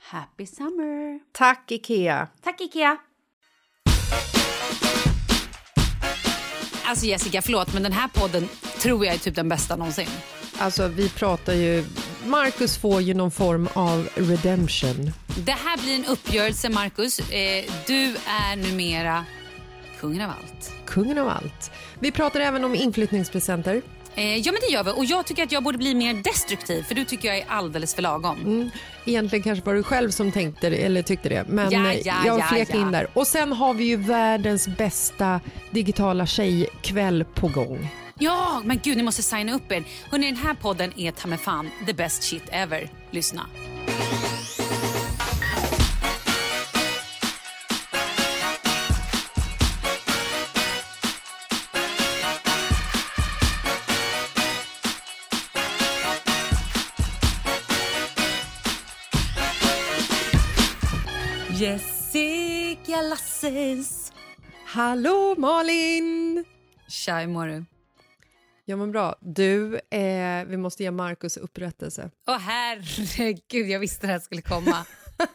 Happy summer! Tack, Ikea! Tack Ikea! Alltså Jessica, förlåt, men den här podden tror jag är typ den bästa någonsin. Alltså, vi pratar ju... Marcus får ju någon form av redemption. Det här blir en uppgörelse, Marcus. Eh, du är numera kungen av allt. Kungen av allt. Vi pratar även om inflyttningspresenter. Eh, ja, men det gör vi. Och jag tycker att jag borde bli mer destruktiv, för du tycker jag är alldeles för lagom. Mm. Egentligen kanske var du själv som tänkte det, eller tyckte det. Men Ja, eh, ja, jag ja, flek ja. in där. Och sen har vi ju världens bästa digitala tjejkväll på gång. Ja, men gud, ni måste signa upp er. Hörrni, den här podden är ta fan the best shit ever. Lyssna. Lasses. Hallå Malin! Tja, hur mår du? Ja men bra. Du, eh, vi måste ge Marcus upprättelse. Åh herregud, jag visste det här skulle komma.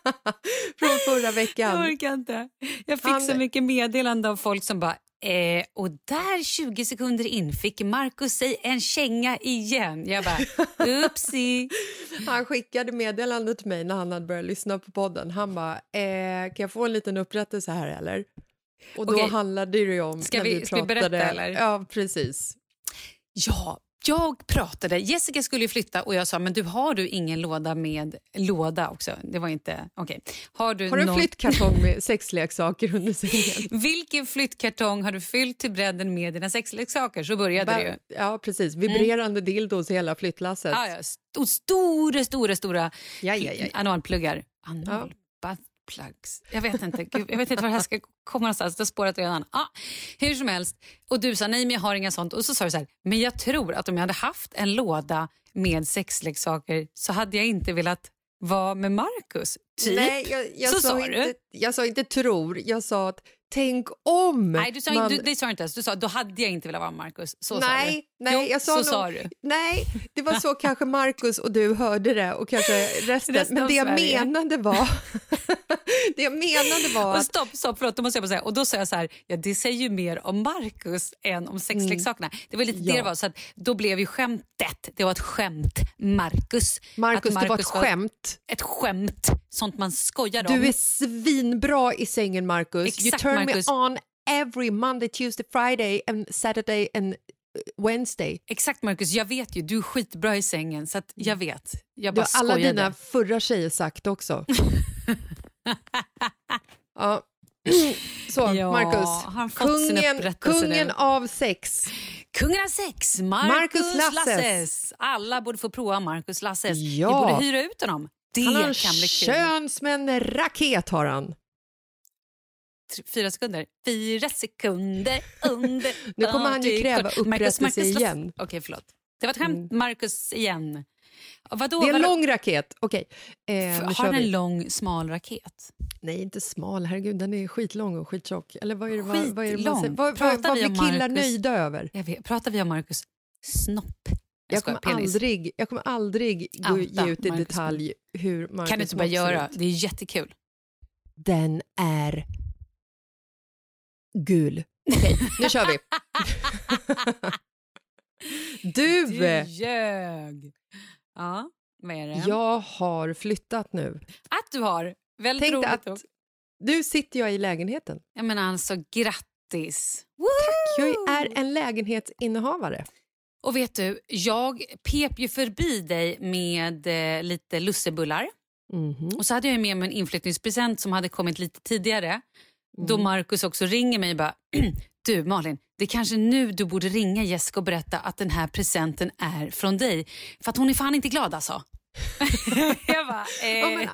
Från förra Jag veckan. orkar inte. Jag fick Han- så mycket meddelande av folk som bara eh, och där 20 sekunder in fick Markus sig en känga igen. Jag bara oopsie. Han skickade meddelande till mig när han hade börjat lyssna på podden. Han bara, eh, kan jag få en liten upprättelse här eller? Och då Okej. handlade det ju om... Ska när vi- ska vi berätta, eller? Ja, precis. Ja, jag pratade. Jessica skulle flytta och jag sa men du har du ingen låda med låda också? Det var inte okej. Har du Har du en någon- flyttkartong med sexleksaker under sängen? Vilken flyttkartong har du fyllt till bredden med dina sexleksaker? Så började det ju. Mm. Ja, precis. Vibrerande dildos i hela flyttlasset. Ja, ja. St- stora, stora, stora Ja, ja, ja, ja. analpluggar. Anal, ba- earplugs. Jag vet inte Gud, jag vet inte var det här ska komma någonstans. Det har spårat redan. Ah, hur som helst. Och du sa nej men jag har inga sånt. Och så sa du så här, men jag tror att om jag hade haft en låda med sexleksaker så hade jag inte velat vara med Markus. Typ. Nej, jag, jag så sa, inte, du. jag sa inte tror, jag sa att tänk om. Nej, du sa, man- du, det sa du inte ens. Du sa då hade jag inte velat vara med Markus. Så nej. Nej, jo, jag sa så nog, sa du. Nej, det var så kanske Markus och du hörde det och kanske resten. Resten men det jag Sverige. menade var... det jag menade var Och stopp, stopp, förlåt, då måste jag bara säga. Och då sa jag så här, ja det säger ju mer om Markus än om sexleksakerna. Det var lite det Mm. Ja. det var, så att då blev ju skämtet, det var ett skämt, Markus. Markus, det var ett skämt. Ett skämt, sånt man skojar om. Du är svinbra i sängen, Markus. You turn Marcus. me on every Monday, Tuesday, Friday and Saturday and Wednesday. Exakt Markus, jag vet ju, du är skitbra i sängen så jag vet. Jag bara har alla skojade. dina förra tjejer sagt också. ja. Så, Ja, Marcus. Kungen, kungen nu? av sex. Kungen av sex, Marcus Marcus Lasses. Lasses. Alla borde få prova Marcus Lasses. Ja. Vi borde hyra ut honom. Det Han har en bli kul. kön som en raket har han. Fyra sekunder. Fyra sekunder under... Nu kommer han ju kräva upprättelse igen. Mm. Okej, förlåt. Det var ett skämt. Marcus igen. Vadå? Det är en Vadå? lång raket. Okej, eh, Har vi. en lång, smal raket? Nej, inte smal. Herregud, den är skitlång och skittjock. Eller vad är det, vad, vad, är det man Skitlång. vad, vad, Pratar vad vi blir killar Marcus? nöjda över? Jag vet, pratar vi om Marcus snopp? Jag skojar, kommer, penis. aldrig, jag kommer aldrig gå, Outa ge ut i Marcus. detalj hur Marcus kan du inte bara göra? ut. Det är jättekul. Den är gul. Okej, nu kör vi. du, Du ljög. Ja, vad är det? jag har flyttat nu. Att du har. Väldigt Tänk roligt. att nu sitter jag i lägenheten. Jag menar alltså, grattis. Jag Woo! är en lägenhetsinnehavare. Och vet du, jag pep ju förbi dig med eh, lite lussebullar. Mhm. Och så hade jag med mig en inflyttningspresent som hade kommit lite tidigare. Då Mm. Markus också ringer mig och bara, du Malin, det är kanske nu du borde ringa Jessica och berätta att den här presenten är från dig. För att hon är fan inte glad alltså. jag bara, eh, men,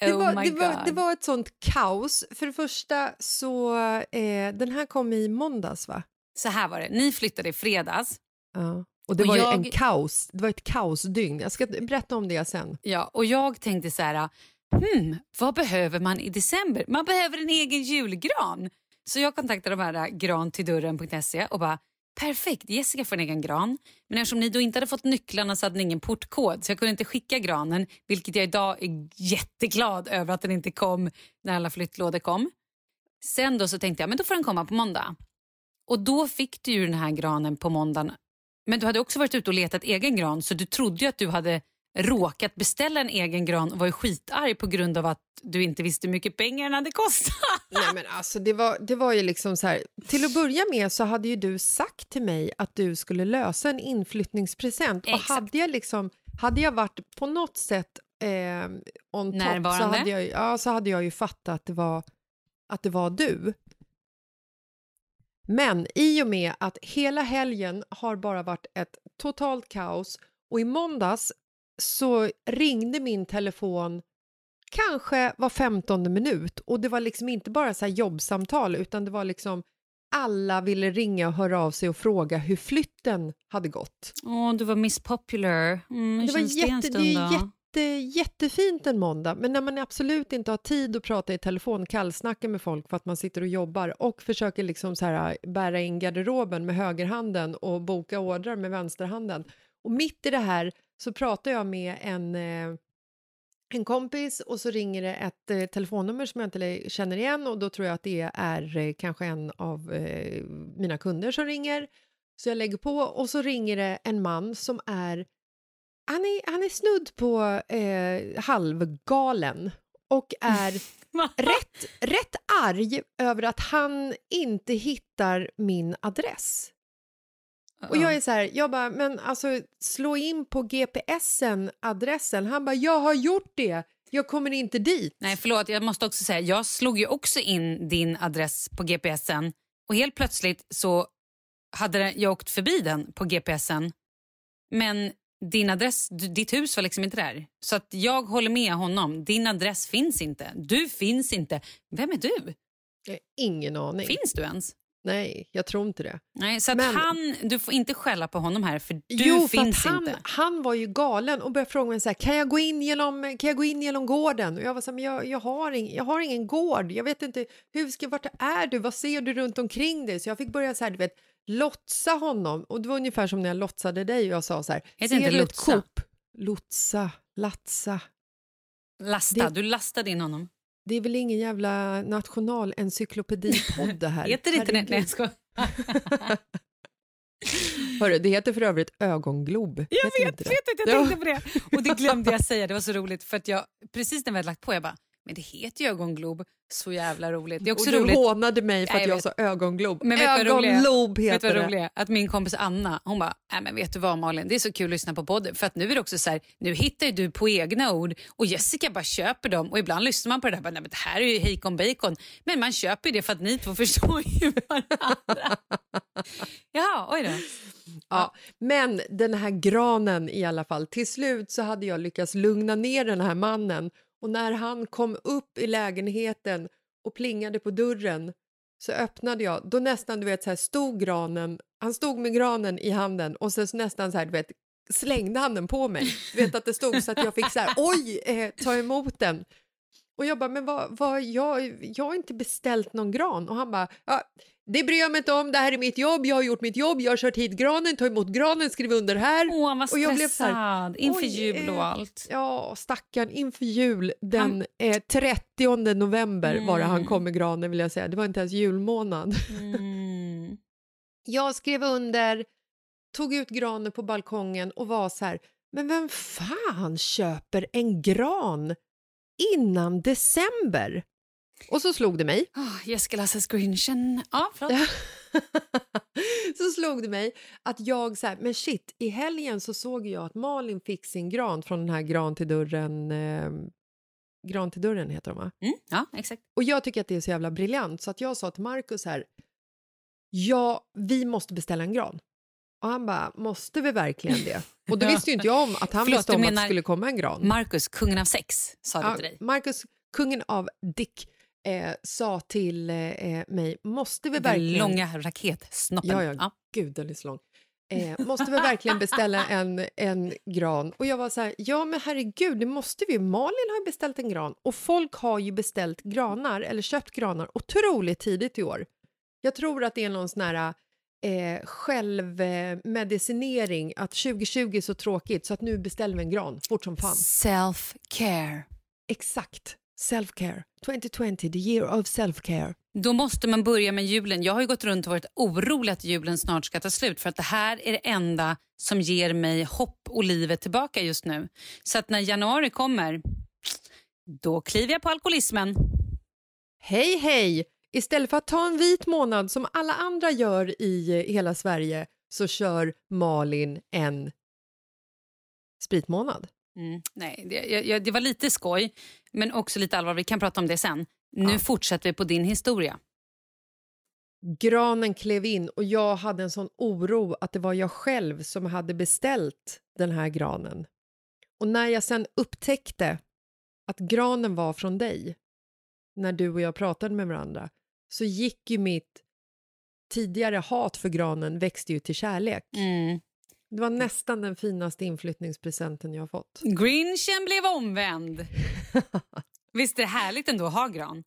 Det, oh var, det, var, det var ett sånt kaos. För det första så, eh, den här kom i måndags va? Så här var det, ni flyttade i fredags. Ja. Och det Och var jag- en kaos. Det var ett kaosdygn. Jag ska berätta om det sen. Ja, och jag tänkte så här, hmm, vad behöver man i december? Man behöver en egen julgran. Så jag kontaktade de här äh, och bara, perfekt, Jessica får en egen gran. Men eftersom ni då inte hade fått nycklarna så hade ni ingen portkod så jag kunde inte skicka granen, vilket jag idag är jätteglad över att den inte kom när alla flyttlådor kom. Sen då så tänkte jag, men då får den komma på måndag. Och då fick du ju den här granen på måndagen. Men du hade också varit ute och letat egen gran så du trodde ju att du hade råkat beställa en egen gran och var ju skitarg på grund av att du inte visste hur mycket pengar den hade kostat. Nej, men alltså, det, var, det var ju liksom så här. Till att börja med så hade ju du sagt till mig att du skulle lösa en inflyttningspresent. Och Exakt. hade jag, liksom, hade jag varit på något sätt eh, on top så hade, jag, ja, så hade jag ju fattat att det var, att det var du. Men i och med att hela helgen har bara varit ett totalt kaos och i måndags så ringde min telefon kanske var femtonde minut och det var liksom inte bara så jobbsamtal utan det var liksom alla ville ringa och höra av sig och fråga hur flytten hade gått. Åh, du var Miss Popular. Mm, Det var jätte, det är jätte, jättefint en måndag men när man absolut inte har tid att prata i telefon, kallsnacka med folk för att man sitter och jobbar och försöker liksom så här bära in garderoben med högerhanden och boka ordrar med vänsterhanden. Och mitt i det här så pratar jag med en eh, en kompis och så ringer det ett eh, telefonnummer som jag inte känner igen och då tror jag att det är eh, kanske en av mina kunder som ringer. Så jag lägger på och så ringer det en man som är han är, han är snudd på eh, halvgalen och är rätt, rätt arg över att han inte hittar min adress. Och jag är så här, jag bara, men alltså slå in på GPSen adressen. Han bara, jag har gjort det, jag kommer inte dit. Nej, förlåt. Jag måste också säga, jag slog ju också in din adress på GPSen och helt plötsligt så hade jag åkt förbi den på GPSen. Men din adress, ditt hus var liksom inte där. Så att jag håller med honom. Din adress finns inte. Du finns inte. Vem är du? Jag har ingen aning. Finns du ens? Nej, jag tror inte det. Nej, så att Men- han, du får inte skälla på honom här för du jo, för finns att han, inte. han var ju galen och började fråga mig så här, kan jag gå in genom, kan jag gå in genom gården? Och jag var så här, men jag, jag, har ing, jag har ingen gård, jag vet inte, hur ska, vart är du, vad ser du runt omkring dig? Så jag fick börja så här, du vet, lotsa honom. Och det var ungefär som när jag lotsade dig och jag sa så här, Heter ser inte du ett lotsa? Coop? Lotsa, latsa. Lasta, det- du lastade in honom. Det är väl ingen jävla nationalencyklopedipodd det här? Heter det inte det? Herregud. Nej, jag skojar. Hörru, det heter för övrigt ögonglob. Jag vet, vet att jag Ja. tänkte på det. Och det glömde jag säga, det var så roligt för att jag precis när vi hade lagt på jag bara, men det heter ju ögonglob, så jävla roligt. Det är också och du roligt. hånade mig för Nej, att jag jag sa ögonglob. Men vet roliga- Vet du heter vad det. roligt är? Att min kompis Anna, hon bara, men vet du vad Malin, det är så kul att lyssna på podden för att nu är det också så här, nu hittar du på egna ord och Jessica bara köper dem och ibland lyssnar man på det här, bara, nej men det här är ju hejkon bacon, men man köper det för att ni två förstår ju varandra. Jaha, oj då. Ja, men den här granen i alla fall. Till slut så hade jag lyckats lugna ner den här mannen och när han kom upp i lägenheten och plingade på dörren så öppnade jag. Då nästan du vet så här stod granen. Han stod med granen i handen och sen så nästan så här du vet slängde han den på mig. Du vet att det stod så att jag fick så här oj eh, ta emot den. Och jag bara, men vad, vad, jag, jag har inte beställt någon gran. Och han bara, ja, det bryr jag mig inte om, det här är mitt jobb, jag har gjort mitt jobb, jag har kört hit granen, ta emot granen, skriv under här. Åh, han var Och jag blev stressad så här, inför jul och eh, allt. Ja, stackarn, inför jul den eh, 30 november var det han kom med granen vill jag säga, det var inte ens julmånad. Mm. Jag skrev under, tog ut granen på balkongen och var så här, men vem fan köper en gran innan december? Och så slog det mig. Oh, Jessica Lasses Grinchen. Ja, förlåt. så slog det mig att jag så här, men shit, i helgen så såg jag att Malin fick sin gran från den här gran till dörren, eh, gran till dörren heter de va? Mm, ja, exakt. Och jag tycker att det är så jävla briljant så att jag sa till Markus här, ja, vi måste beställa en gran. Och han bara, måste vi verkligen det? Och då visste ju inte jag om att han Förlåt, visste du om att det skulle komma en gran. Marcus, kungen av sex, sa det Ja, till dig. Marcus, kungen av Dick, eh, sa till eh, mig, måste vi Den verkligen... långa raketsnoppen. Ja, ja, gud den är så lång. Eh, måste vi verkligen beställa en, en gran? Och jag var så här, ja men herregud, det måste vi. Malin har beställt en gran och folk har ju beställt granar eller köpt granar otroligt tidigt i år. Jag tror att det är någon sån här eh, självmedicinering att 2020 är så tråkigt så att nu beställer vi en gran fort som fan. Self-care. Exakt. Self-care. 2020, the year of self-care. Då måste man börja med julen. Jag har ju gått runt och varit orolig att julen snart ska ta slut för att det här är det enda som ger mig hopp och livet tillbaka just nu. Så att när januari kommer, då kliver jag på alkoholismen. Hej, hej! Istället för att ta en vit månad som alla andra gör i eh, hela Sverige så kör Malin en spritmånad. Mm, nej, det, jag, det var lite skoj, men också lite allvar. Vi kan prata om det sen. Nu Ja. fortsätter vi på din historia. Granen klev in och jag hade en sån oro att det var jag själv som hade beställt den här granen. Och när jag sen upptäckte att granen var från dig, när du och jag pratade med varandra, så gick ju mitt tidigare hat för granen växte ju till kärlek. Mm. Det var nästan den finaste inflyttningspresenten jag har fått. Grinchen blev omvänd. Visst är det härligt ändå att ha gran?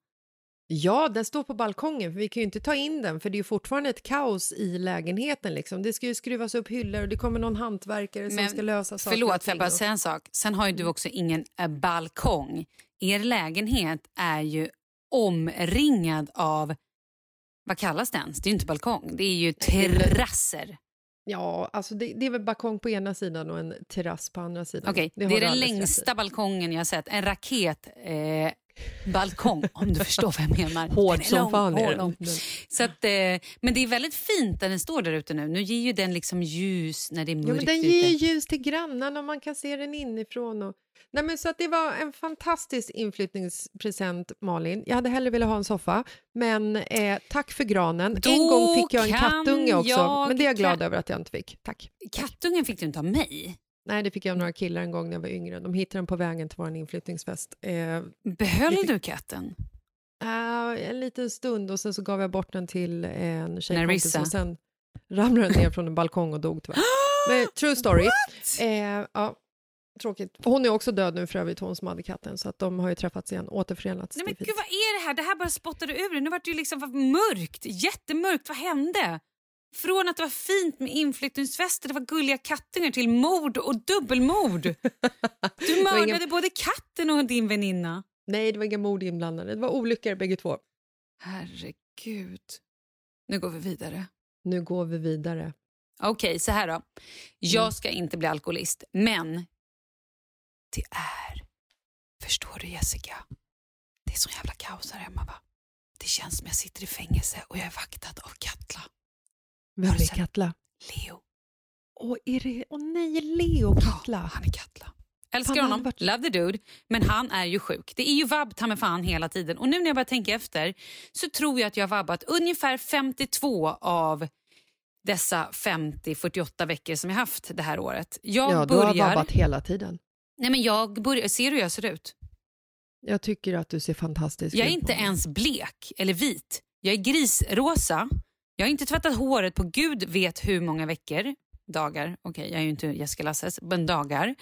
Ja, den står på balkongen, för vi kan ju inte ta in den för det är ju fortfarande ett kaos i lägenheten. Liksom. Det ska ju skruvas upp hyllor och det kommer någon hantverkare som Men ska lösa saker. Förlåt, får jag bara säga en sak? Sen har ju du också ingen eh, balkong. Er lägenhet är ju omringad av... Vad kallas det ens? Det är ju inte balkong. Det är ju terrasser. Ja, alltså det, det är väl balkong på ena sidan och en terrass på andra sidan. Okej, det, har är den längsta balkongen jag har sett. En raket... Eh, balkong, om du förstår vad jag menar. Hård som lång, fan är den. Den- Så att, eh, men det är väldigt fint när den står där ute nu. Nu ger ju den liksom ljus när det är mörkt Ja, men den ger ju ljus till grannarna och man kan se den inifrån. Och... Nej, men så att det var en fantastisk inflyttningspresent, Malin. Jag hade hellre velat ha en soffa, men eh, tack för granen. Då en gång fick jag en kattunge också, men det är jag glad över att jag inte fick. Tack. Kattungen fick du inte av mig. Nej, det fick jag av några killar en gång när jag var yngre. De hittade den på vägen till vår inflyttningsfest. Eh, Behöll fick- du katten? äh, en liten stund och sen så gav jag bort den till en tjejkompis och sen ramlade den ner från en balkong och dog tyvärr. Men, true story. Eh, ja, tråkigt. Hon är också död nu för övrigt, hon som hade katten. Så att de har ju träffats igen, återförenats. Nej men Det gud vad är det här? Det här bara spottade ur. Nu vart det ju liksom mörkt, jättemörkt. Vad hände? Från att det var fint med inflyttningsfester, det var gulliga kattungar till mord och dubbelmord. Du mördade både katten och din väninna. Nej, det var inga mord inblandade. Det var olyckor bägge två. Herregud. Nu går vi vidare. Nu går vi vidare. Okej, så här då. Jag Mm. ska inte bli alkoholist, men det är... Förstår du Jessica? Det är så jävla kaos här hemma va? Det känns som jag sitter i fängelse och jag är vaktad av Katla. Vem är Katla? Leo. Åh, är det... Åh nej, Leo Katla. Ja, han är Katla. Älskar Fan, honom, varit- love the dude, men han är ju sjuk. Det är ju vabb ta med fan hela tiden. Och nu när jag börjar tänka efter så tror jag att jag har vabbat ungefär 52 av dessa 50-48 veckor som jag haft det här året. Jag Ja, du har börjar... vabbat hela tiden. Nej, men jag börjar... Ser du hur jag ser ut? Jag tycker att du ser fantastisk Jag är ut inte ens blek eller vit. Jag är grisrosa. Jag har inte tvättat håret på gud vet hur många veckor. Dagar. Okej, jag är ju inte Jessica Lasses, men dagar.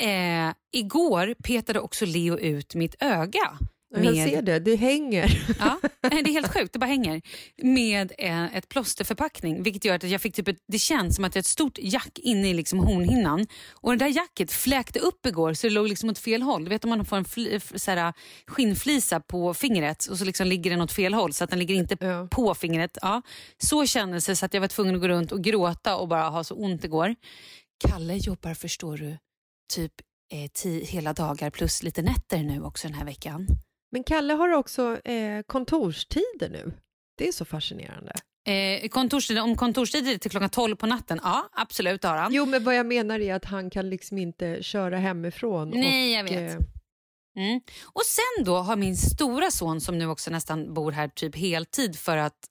Eh, igår petade också Leo ut mitt öga. Jag ser det, det hänger. Ja, det är helt sjukt, det bara hänger. Med eh, ett plåsterförpackning vilket gör att jag fick typ ett, det känns som att jag ett stort jack inne i liksom hornhinnan. Och det där jacket fläkte upp igår så det låg liksom åt fel håll. Du vet om man får en fli, f- så här, skinnflisa på fingret och så liksom ligger den åt fel håll så att den ligger inte Ja. på fingret. Ja. Så kändes det så att jag var tvungen att gå runt och gråta och bara ha så ont igår. Kalle jobbar förstår du typ eh, hela dagar plus lite nätter nu också den här veckan. Men Kalle har också eh, kontorstider nu. Det är så fascinerande. Eh, kontorstid, om kontorstider till klockan 12 på natten, ja absolut har han. Jo, men vad jag menar är att han kan liksom inte köra hemifrån. Nej, och, jag vet. eh, Mm. Och sen då har min stora son som nu också nästan bor här typ heltid för att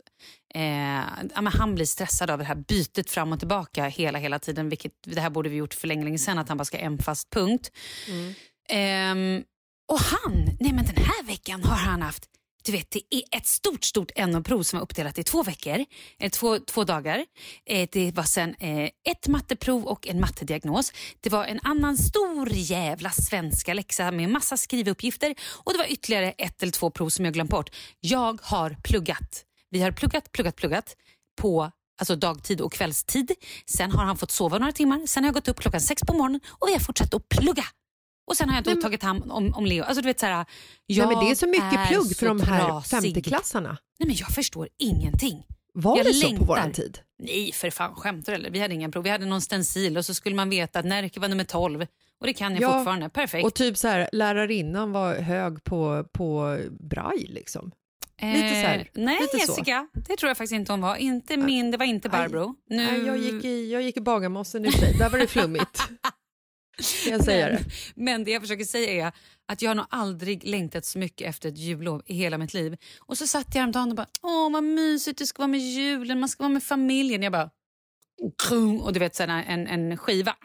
eh, ja, han blir stressad av det här bytet fram och tillbaka hela hela tiden. Vilket det här borde vi gjort för länge, länge sedan att han bara ska en fast punkt. Mm. Ehm, och han, nej men den här veckan har han haft du vet, det är ett stort, stort NO-prov som var uppdelat i två veckor, eller två, två dagar. Eh, det var sen eh, ett matteprov och en mattediagnos. Det var en annan stor jävla svenska läxa med massa skrivuppgifter och det var ytterligare ett eller två prov som jag glömt bort. Jag har pluggat. Vi har pluggat, pluggat, pluggat på alltså dagtid och kvällstid. Sen har han fått sova några timmar. Sen har jag gått upp klockan sex på morgonen och vi har fortsatt att plugga. Och sen har jag då Nej, men- tagit hand om, om Leo. Alltså du vet så här, Nej, jag men det är så mycket plugg så för de här femteklassarna. Nej men jag förstår ingenting. Var Jag det så på längtar. våran tid? Nej för fan, skämtar eller? Vi hade inga prov. Vi hade någon stencil och så skulle man veta att Närke var nummer 12. Och det kan jag Ja, fortfarande. Perfekt. Och typ så här, lärarinnan var hög på, på braille liksom. lite så här, Eh, nej lite så. Jessica, det tror jag faktiskt inte hon var. Inte min, det var inte Barbro. Nu... Nej, jag gick i, jag gick i Bagarmossen i sig, där var det flummigt. Jag säga det? Men, men det jag försöker säga är att jag har nog aldrig längtat så mycket efter ett jullov i hela mitt liv. Och så satt jag häromdagen och bara, åh vad mysigt det ska vara med julen, man ska vara med familjen. Jag bara, och du vet så här, en, en skiva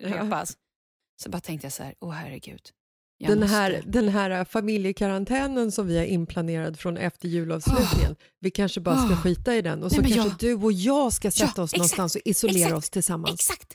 repas. Så bara tänkte jag så här, åh herregud. Jag Den måste- här, den här familjekarantänen som vi har inplanerad från efter julavslutningen, vi kanske bara ska Oh. skita i den och så Nej, men kanske jag- du och jag ska sätta Ja, oss exakt, någonstans och isolera exakt, oss tillsammans. Exakt,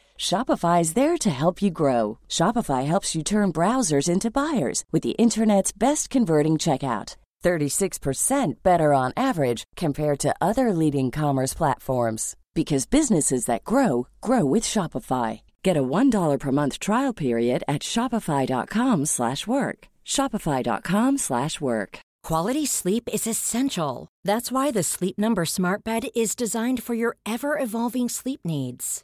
Shopify is there to help you grow. Shopify helps you turn browsers into buyers with the internet's best converting checkout. 36% better on average compared to other leading commerce platforms because businesses that grow grow with Shopify. Get a $1 per month trial period at shopify.com/work. shopify.com/work. Quality sleep is essential. That's why the Sleep Number Smart Bed is designed for your ever evolving sleep needs.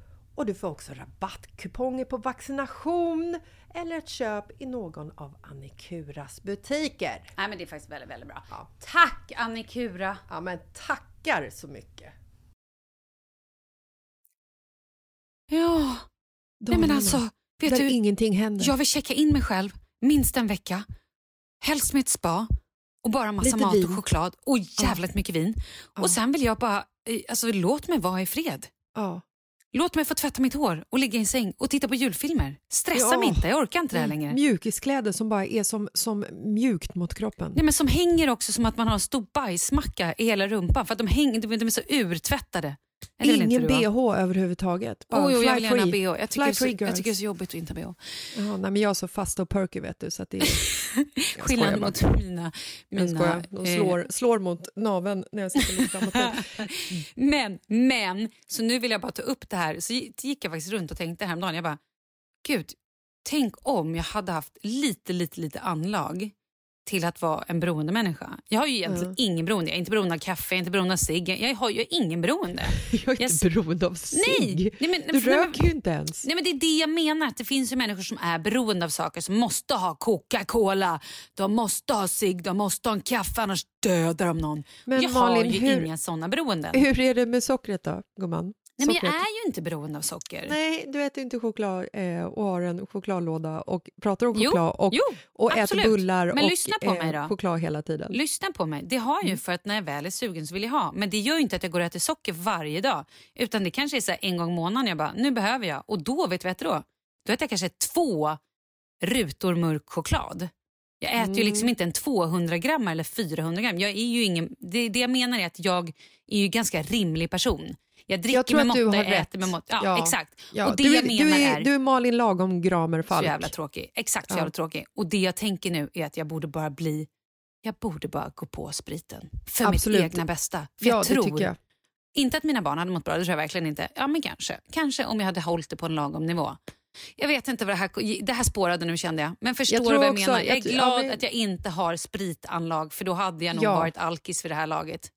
och du får också rabattkuponger på vaccination eller ett köp i någon av Annikuras butiker. Nej men det är faktiskt väldigt, väldigt bra. Ja. Tack Annikura! Ja men tackar så mycket! Ja, nej men alltså, vet där du, ingenting händer. jag vill checka in mig själv minst en vecka. Helst med ett spa och bara massa Lite mat vin. och choklad och jävligt mycket vin. Ja. Och sen vill jag bara, eh, alltså låt mig vara i fred. Ja. Låt mig få tvätta mitt hår och ligga i en säng och titta på julfilmer. Stressa Ja. mig inte, jag orkar inte det här längre. Mjukiskläder som bara är som, som mjukt mot kroppen. Nej, men som hänger också som att man har en stor bajsmacka i hela rumpan för att de, hänger, de är så urtvättade. Vill Ingen du, bh överhuvudtaget. Bara Oj, oj, jag vill gärna free. bh. Jag tycker, så, jag tycker det är så jobbigt att inte ha bh. Jaha, nej, men jag är så fast och perky vet du så att det är... Skillnaden mot mina... Mina. De eh, slår, slår mot naveln när jag sitter lite framåt. Men, men, så nu vill jag bara ta upp det här. Så gick jag faktiskt runt och tänkte häromdagen, jag bara, gud, tänk om jag hade haft lite, lite, lite anlag till att vara en beroende människa. Jag har ju egentligen Mm. ingen beroende. Jag är inte beroende av kaffe, jag är inte beroende av cigg. Jag har ju ingen beroende. Jag är inte Jag- beroende av cigg. Nej, nej, men- du nej, men- röker ju inte ens. Nej men Det är det jag menar. Att det finns ju människor som är beroende av saker. Som måste ha Coca-Cola, de måste ha cigg, de måste ha en kaffe annars dödar de någon. Men jag har Malin, ju hur- inga sådana beroenden. Hur är det med sockret då, gumman? Nej, men jag är ju inte beroende av socker. Nej, du äter inte choklad eh, och har en chokladlåda och pratar om Jo, choklad och, jo, och äter bullar Men och lyssna på mig då. choklad hela tiden. Lyssna på mig. Det har jag Mm. ju för att när jag väl är sugen så vill jag ha. Men det gör ju inte att jag går och äter socker varje dag. Utan det kanske är så en gång i månaden jag bara, nu behöver jag. Och då, vet du vad jag äter då? Då äter jag kanske två rutor mörk choklad. Jag äter ju Mm. liksom inte en 200 gram eller 400 gram. Jag är ju ingen, det, det jag menar är att jag är ju ganska rimlig person. Jag dricker Jag tror med måtta, jag rätt. äter med måtta. Ja, Ja, exakt. Ja, och det du, jag är, menar du, är, är... du är Malin Lagom Gramer Falk. Så jävla tråkig. Exakt så Ja. jävla tråkig. Och det jag tänker nu är att jag borde bara bli... Jag borde bara gå på spriten. För Absolut. mitt egna bästa. För ja, jag tror jag. inte att mina barn hade mått bra, det tror jag verkligen inte. Ja, men kanske. Kanske om jag hade hållit det på en lagom nivå. Jag vet inte vad det här... Det här spårade nu kände jag. Men förstår Jag du vad jag också- menar? Jag är jag- ja, glad men- att jag inte har spritanlag för då hade jag nog Ja. varit alkis vid det här laget.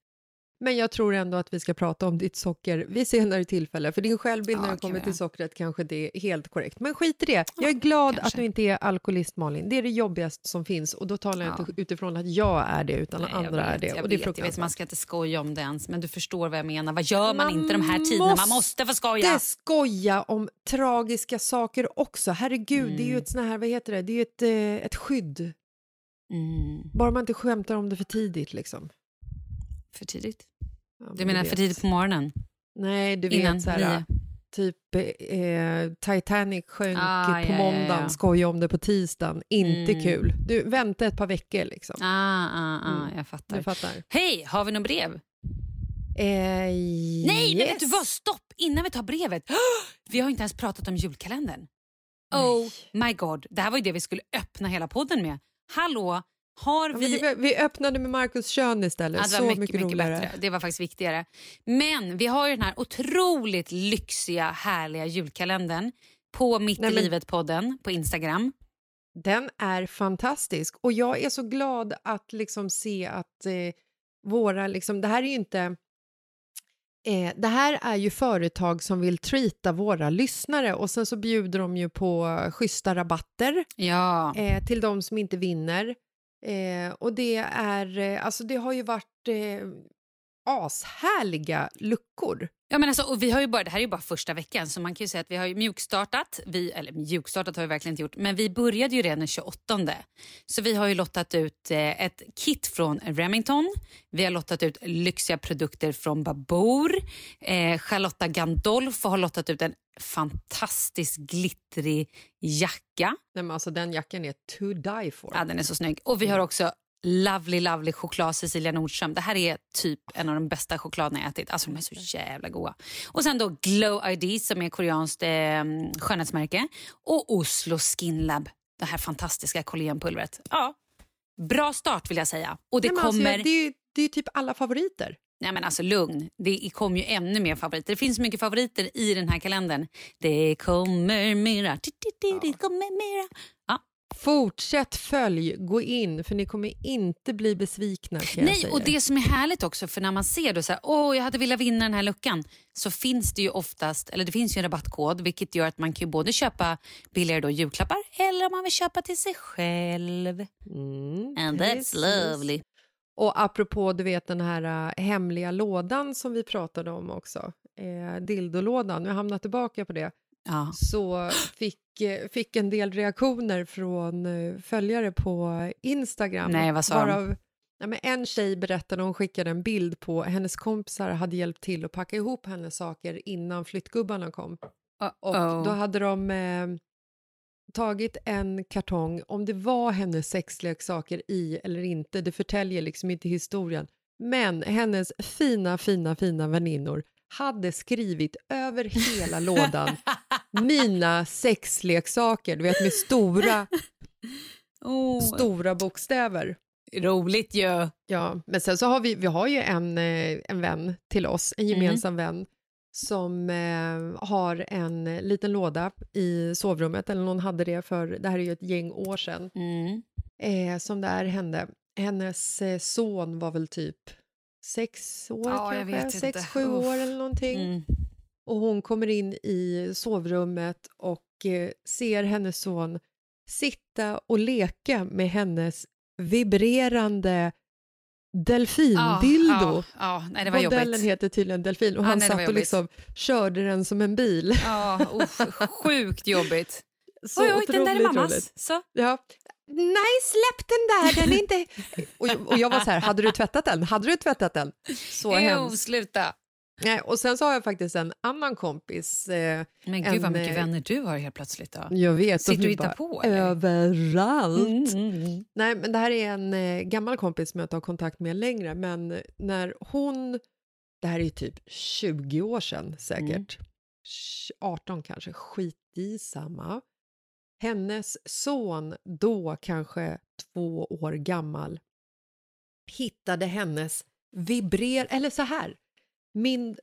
Men jag tror ändå att vi ska prata om ditt socker vid senare tillfälle. För din självbild när Ja, det kommer till sockret kanske det är helt korrekt. Men skit i det. Jag är glad kanske. att du inte är alkoholist Malin. Det är det jobbigaste som finns. Och då talar jag Ja. inte utifrån att jag är det utan Nej, andra vet, är det. Jag, Och det är vet, jag vet, man ska inte skoja om det ens, men du förstår vad jag menar. Vad gör man, Man inte de här tiderna? Man måste få skoja. Inte skoja om tragiska saker också. Herregud, det är ju Mm. ett sån här, vad heter det, det är ju ett, eh, ett skydd. Mm, Bara man inte skämtar om det för tidigt liksom. För tidigt. Ja, Du men menar vet. för tidigt på morgonen? Nej, du Innan vet så här, typ eh, Titanic sjönk Ah, på ja, ja, måndagen, ja. skoja om det på tisdagen. Inte Mm. kul. Du, vänta ett par veckor liksom. Ah, ah, ah, Mm. jag fattar. Du fattar. Hej, har vi något brev? Eh, Nej, men vet du yes. vad? Stopp! Innan vi tar brevet. Vi har inte ens pratat om julkalendern. Oh my god, det här var ju det vi skulle öppna hela podden med. Hallå, har Ja, vi... det var- vi öppnade med Markus Kön istället. Ja, det Så var mycket, mycket, mycket roligare. bättre. Det var faktiskt viktigare. Men vi har ju den här otroligt lyxiga, härliga julkalendern på Mitt Nej, i livet-podden på Instagram. Den är fantastisk och jag är så glad att liksom se att eh, våra, liksom, det här är ju inte Eh, det här är ju företag som vill treata våra lyssnare och sen så bjuder de ju på schyssta rabatter Ja. eh, till de som inte vinner. Eh, och det är, eh, alltså det har ju varit eh, ashärliga luckor. Ja, men alltså, och vi har ju bara, det här är ju bara första veckan så man kan ju säga att vi har ju mjukstartat. Vi, eller mjukstartat har vi verkligen inte gjort, men vi började ju redan den 28. Så vi har ju lottat ut eh, ett kit från Remington. Vi har lottat ut lyxiga produkter från Babour. Eh, Charlotta Gandolfo har lottat ut en fantastisk glittrig jacka. Nej, men alltså den jackan är to die for. Ja, den är så snygg. Och vi har också Lovely Lovely choklad Cecilia Nordström. Det här är typ en av de bästa chokladerna jag ätit. Alltså de är så jävla goda. Och sen då Glow ID som är koreanskt eh, skönhetsmärke. Och Oslo Skin Lab, det här fantastiska kollagenpulvret. Ja, bra start vill jag säga. Och det Nej, men kommer... alltså, det, är ju, det är typ alla favoriter. Nej men alltså lugn, det kommer ju ännu mer favoriter. Det finns mycket favoriter i den här kalendern. Det kommer mera, det kommer mera. Ja. Fortsätt följ, gå in, för ni kommer inte bli besvikna. Nej, och det som är härligt också, för när man ser då så här, åh jag hade velat vinna den här luckan, så finns det ju oftast, eller det finns ju en rabattkod, vilket gör att man kan både köpa billigare då julklappar, eller om man vill köpa till sig själv. Mm, And that's lovely. Och apropå du vet den här äh, hemliga lådan som vi pratade om också, eh, dildolådan, nu har jag tillbaka på det, Ja. så fick, eh, fick en del reaktioner från eh, följare på Instagram. Nej, vad sa de? varav, ja, men En tjej berättade, hon skickade en bild på hennes kompisar hade hjälpt till att packa ihop hennes saker innan flyttgubbarna kom. Och Uh-oh. då hade de eh, tagit en kartong, om det var hennes sexleksaker i eller inte, det förtäljer liksom inte historien. Men hennes fina, fina, fina väninnor hade skrivit över hela lådan mina sexleksaker, du vet med stora, oh, stora bokstäver. roligt ju. Ja, men sen så har vi, vi har ju en, eh, en vän till oss, en gemensam vän som eh, har en liten låda i sovrummet, eller någon hade det för, det här är ju ett gäng år sedan. Mm. eh, som det är hände. Hennes eh, son var väl typ sex år Ja, kanske, sex, inte. sju år Uff. eller någonting. Mm. Och hon kommer in i sovrummet och eh, ser hennes son sitta och leka med hennes vibrerande delfindildo. Ja, ja, nej, det var Modellen jobbigt. heter tydligen delfin och han nej, satt och liksom körde den som en bil. Ja, uff, sjukt jobbigt. Så oj, oj, den där är mammas. roligt. Så. Ja. Nej, släpp den där, den är inte... och, och jag var så här, hade du tvättat den? Hade du tvättat den? Så Jo, hemskt. sluta. Nej, och sen så har jag faktiskt en annan kompis. Eh, Men gud vad En, mycket eh, vänner du har helt plötsligt. Då. jag vet. Sitter du och hittar på, eller? Överallt. Mm, mm, mm. Nej, men det här är en eh, gammal kompis som jag inte har kontakt med längre, men när hon, det här är ju typ 20 år sedan säkert, Mm. 18 kanske, skit i samma. Hennes son, då kanske två år gammal, hittade hennes vibrer... Eller så här, min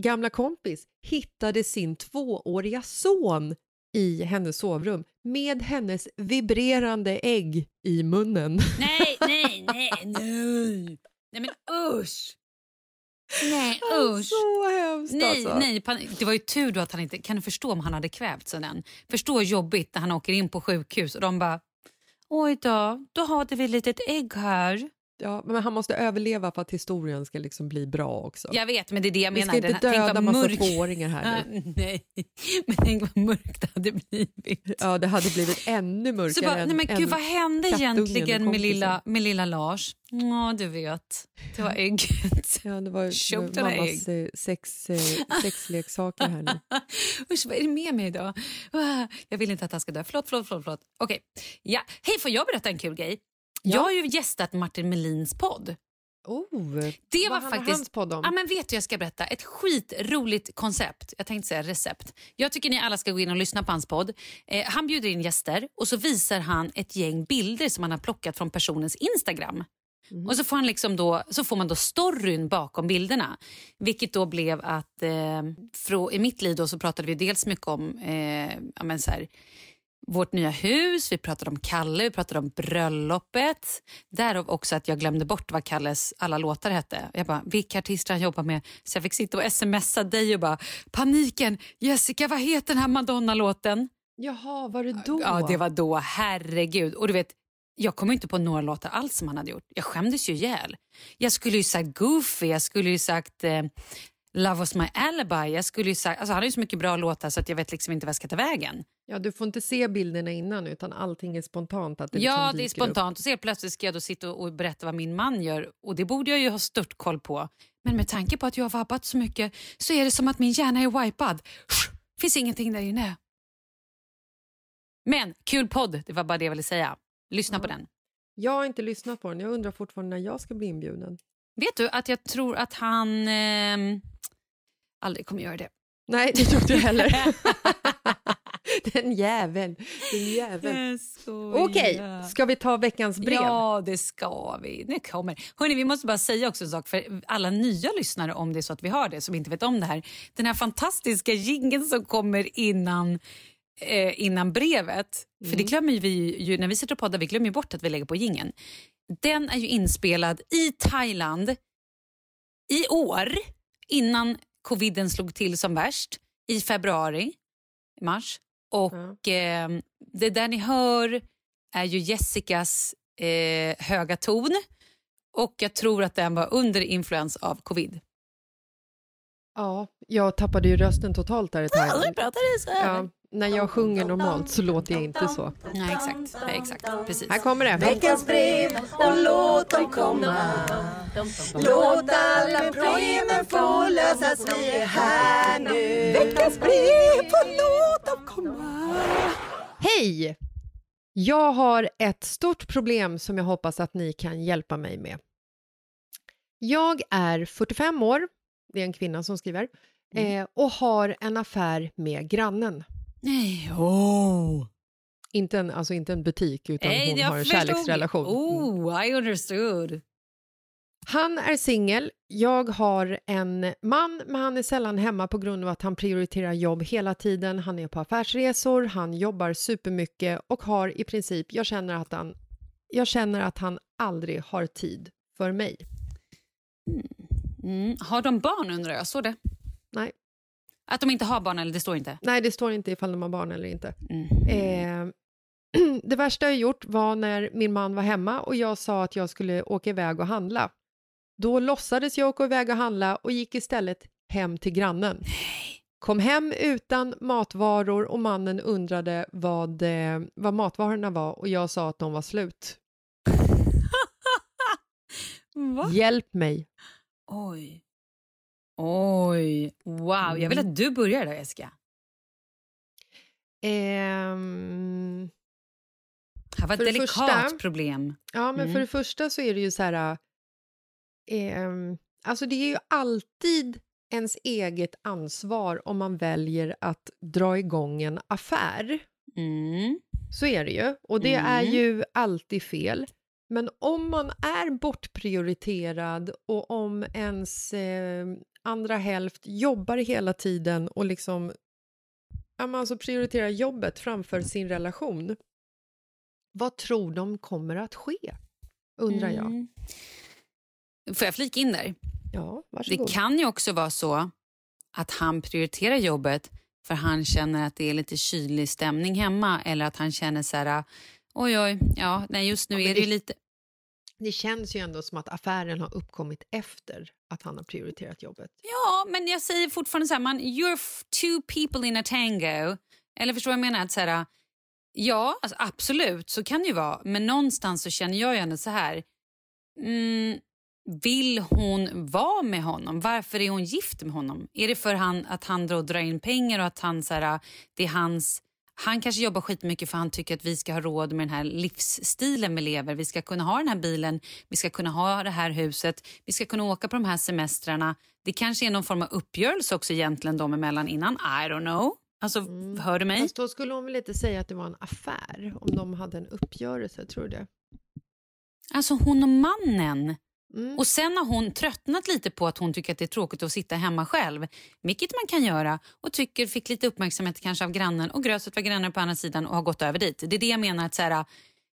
gamla kompis hittade sin tvååriga son i hennes sovrum med hennes vibrerande ägg i munnen. Nej, nej, nej, nej. Nej men usch. Nej, usch. Så hemskt Nej, alltså. nej, det var ju tur då att han inte... Kan du förstå om han hade kvävts av den? Förstå jobbigt när han åker in på sjukhus och de bara... Oj då, då har vi ett litet ägg här. Ja, men han måste överleva för att historien ska liksom bli bra också. Jag vet, men det är det jag Vi menar. ska inte här- döda massa mörk- tvååringar här nu. nej, men tänk vad mörkt det hade blivit. Ja, det hade blivit ännu mörkare Så bara, än, nej men gud, vad hände egentligen med lilla, med lilla Lars? Ja, du vet. Det var ägget. Ja, det var mammas eh, sex, eh, sexleksaker här nu. Usch, vad är det med mig idag? Ah, Jag vill inte att han ska dö. Förlåt, förlåt, förlåt. förlåt. Okej. Ja. Hej, får jag berätta en kul grej? Jag har ju gästat Martin Melins podd. Oh, Det var faktiskt... hans podd om? Ja, men vet du, jag ska berätta. Ett skitroligt koncept. Jag tänkte säga recept. Jag tycker ni alla ska gå in och lyssna på hans podd. Eh, han bjuder in gäster och så visar han ett gäng bilder som han har plockat från personens Instagram. Och så får, han liksom då, så får man då storyn bakom bilderna. Vilket då blev att eh, frå, i mitt liv då så pratade vi dels mycket om eh, ja, men så här, vårt nya hus, vi pratade om Kalle, vi pratade om bröllopet. Därav också att jag glömde bort vad Kalles alla låtar hette. Jag bara, vilka artister han jobbar med. Så jag fick sitta och smsa dig och bara, paniken, Jessica vad heter den här Madonna-låten? Jaha, var det då? Ja, det var då. Herregud. Och du vet, jag kom inte på några låtar alls som han hade gjort. Jag skämdes ju ihjäl. Jag skulle ju sagt Goofy, jag skulle ju sagt eh, Love was my alibi. Jag skulle ju sagt, alltså han har ju så mycket bra låtar så att jag vet liksom inte vad jag ska ta vägen. Ja, du får inte se bilderna innan utan allting är spontant. Att det ja, liksom det är upp. spontant. Och så plötsligt ska jag då sitta och berätta vad min man gör. Och det borde jag ju ha stört koll på. Men med tanke på att jag har vabbat så mycket så är det som att min hjärna är wipad. Finns ingenting där inne. Men kul podd, det var bara det jag ville säga. Lyssna på den. Jag har inte lyssnat på den. Jag undrar fortfarande när jag ska bli inbjuden. Vet du att jag tror att han ehm, aldrig kommer göra det. Nej, det tror inte jag heller. Den jäveln. Den jäveln. Okej, ska vi ta veckans brev? Ja, det ska vi. Det kommer. Hörrni, vi måste bara säga också en sak för alla nya lyssnare om det är så att vi har det som inte vet om det här. Den här fantastiska jingeln som kommer innan eh, innan brevet. För det glömmer vi ju när vi sitter och poddar, vi glömmer bort att vi lägger på jingeln. Den är ju inspelad i Thailand i år innan coviden slog till som värst i februari, mars. Och eh, det där ni hör är ju Jessicas eh, höga ton och jag tror att den var under influens av covid. Ja, jag tappade ju rösten totalt där i Thailand. pratade så Ja, när jag sjunger normalt så låter jag inte så. Nej, exakt. Nej, exakt. Precis. Här kommer det. Veckans brev och låt dem komma Låt alla problemen få lösas, vi är här nu Veckans brev och låt dem komma Hej! Jag har ett stort problem som jag hoppas att ni kan hjälpa mig med. Jag är 45 år, det är en kvinna som skriver, eh, och har en affär med grannen. Nej, oh. Inte en, alltså inte en butik, utan Nej, hon har en förstod. kärleksrelation. Mm. Oh, I understood. Han är singel, jag har en man, men han är sällan hemma på grund av att han prioriterar jobb hela tiden. Han är på affärsresor, han jobbar supermycket och har i princip, jag känner att han jag känner att han aldrig har tid för mig. Mm. Har de barn undrar jag? Står det? Nej. Att de inte har barn eller det står inte? Nej, det står inte ifall de har barn eller inte. Mm. Eh, det värsta jag gjort var när min man var hemma och jag sa att jag skulle åka iväg och handla. Då låtsades jag åka iväg och handla och gick istället hem till grannen. Kom hem utan matvaror och mannen undrade vad, eh, vad matvarorna var och jag sa att de var slut. Hjälp mig! Oj. Oj. Wow. Jag vill att du börjar där, Jessica. Ehm, Det här var ett delikat första- problem. Ja, men Mm. för det första så är det ju så här... ehm, alltså det är ju alltid ens eget ansvar om man väljer att dra igång en affär. Mm. Så är det ju. Och det är Mm. ju alltid fel. Men om man är bortprioriterad och om ens eh, andra hälft jobbar hela tiden och liksom ja, man alltså prioriterar jobbet framför sin relation. Vad tror de kommer att ske? Undrar jag. Mm. Får jag flika in där? Ja, Det varsågod. kan ju också vara så att han prioriterar jobbet för han känner att det är lite kylig stämning hemma eller att han känner så här, oj oj, ja, nej just nu Ja, är det ju det- lite... Det känns ju ändå som att affären har uppkommit efter att han har prioriterat jobbet. Ja, men jag säger fortfarande så här, man, you're two people in a tango. Eller förstår du vad jag menar? Att så här, ja, alltså, absolut, så kan det ju vara. Men någonstans så känner jag ju ändå så här, mm, vill hon vara med honom? Varför är hon gift med honom? Är det för han, att han då drar in pengar och att han, så här, det är hans... Han kanske jobbar skitmycket för han tycker att vi ska ha råd med den här livsstilen vi lever. Vi ska kunna ha den här bilen, vi ska kunna ha det här huset, vi ska kunna åka på de här semestrarna. Det kanske är någon form av uppgörelse också egentligen dem emellan innan. I don't know. Alltså, hör du mig? Fast då skulle hon väl inte säga att det var en affär om de hade en uppgörelse, tror du det? Alltså hon och mannen. Mm. Och sen har hon tröttnat lite på att hon tycker att det är tråkigt att sitta hemma själv. Vilket man kan göra och tycker fick lite uppmärksamhet kanske av grannen och gröset var grannen på andra sidan och har gått över dit. Det är det jag menar att så här,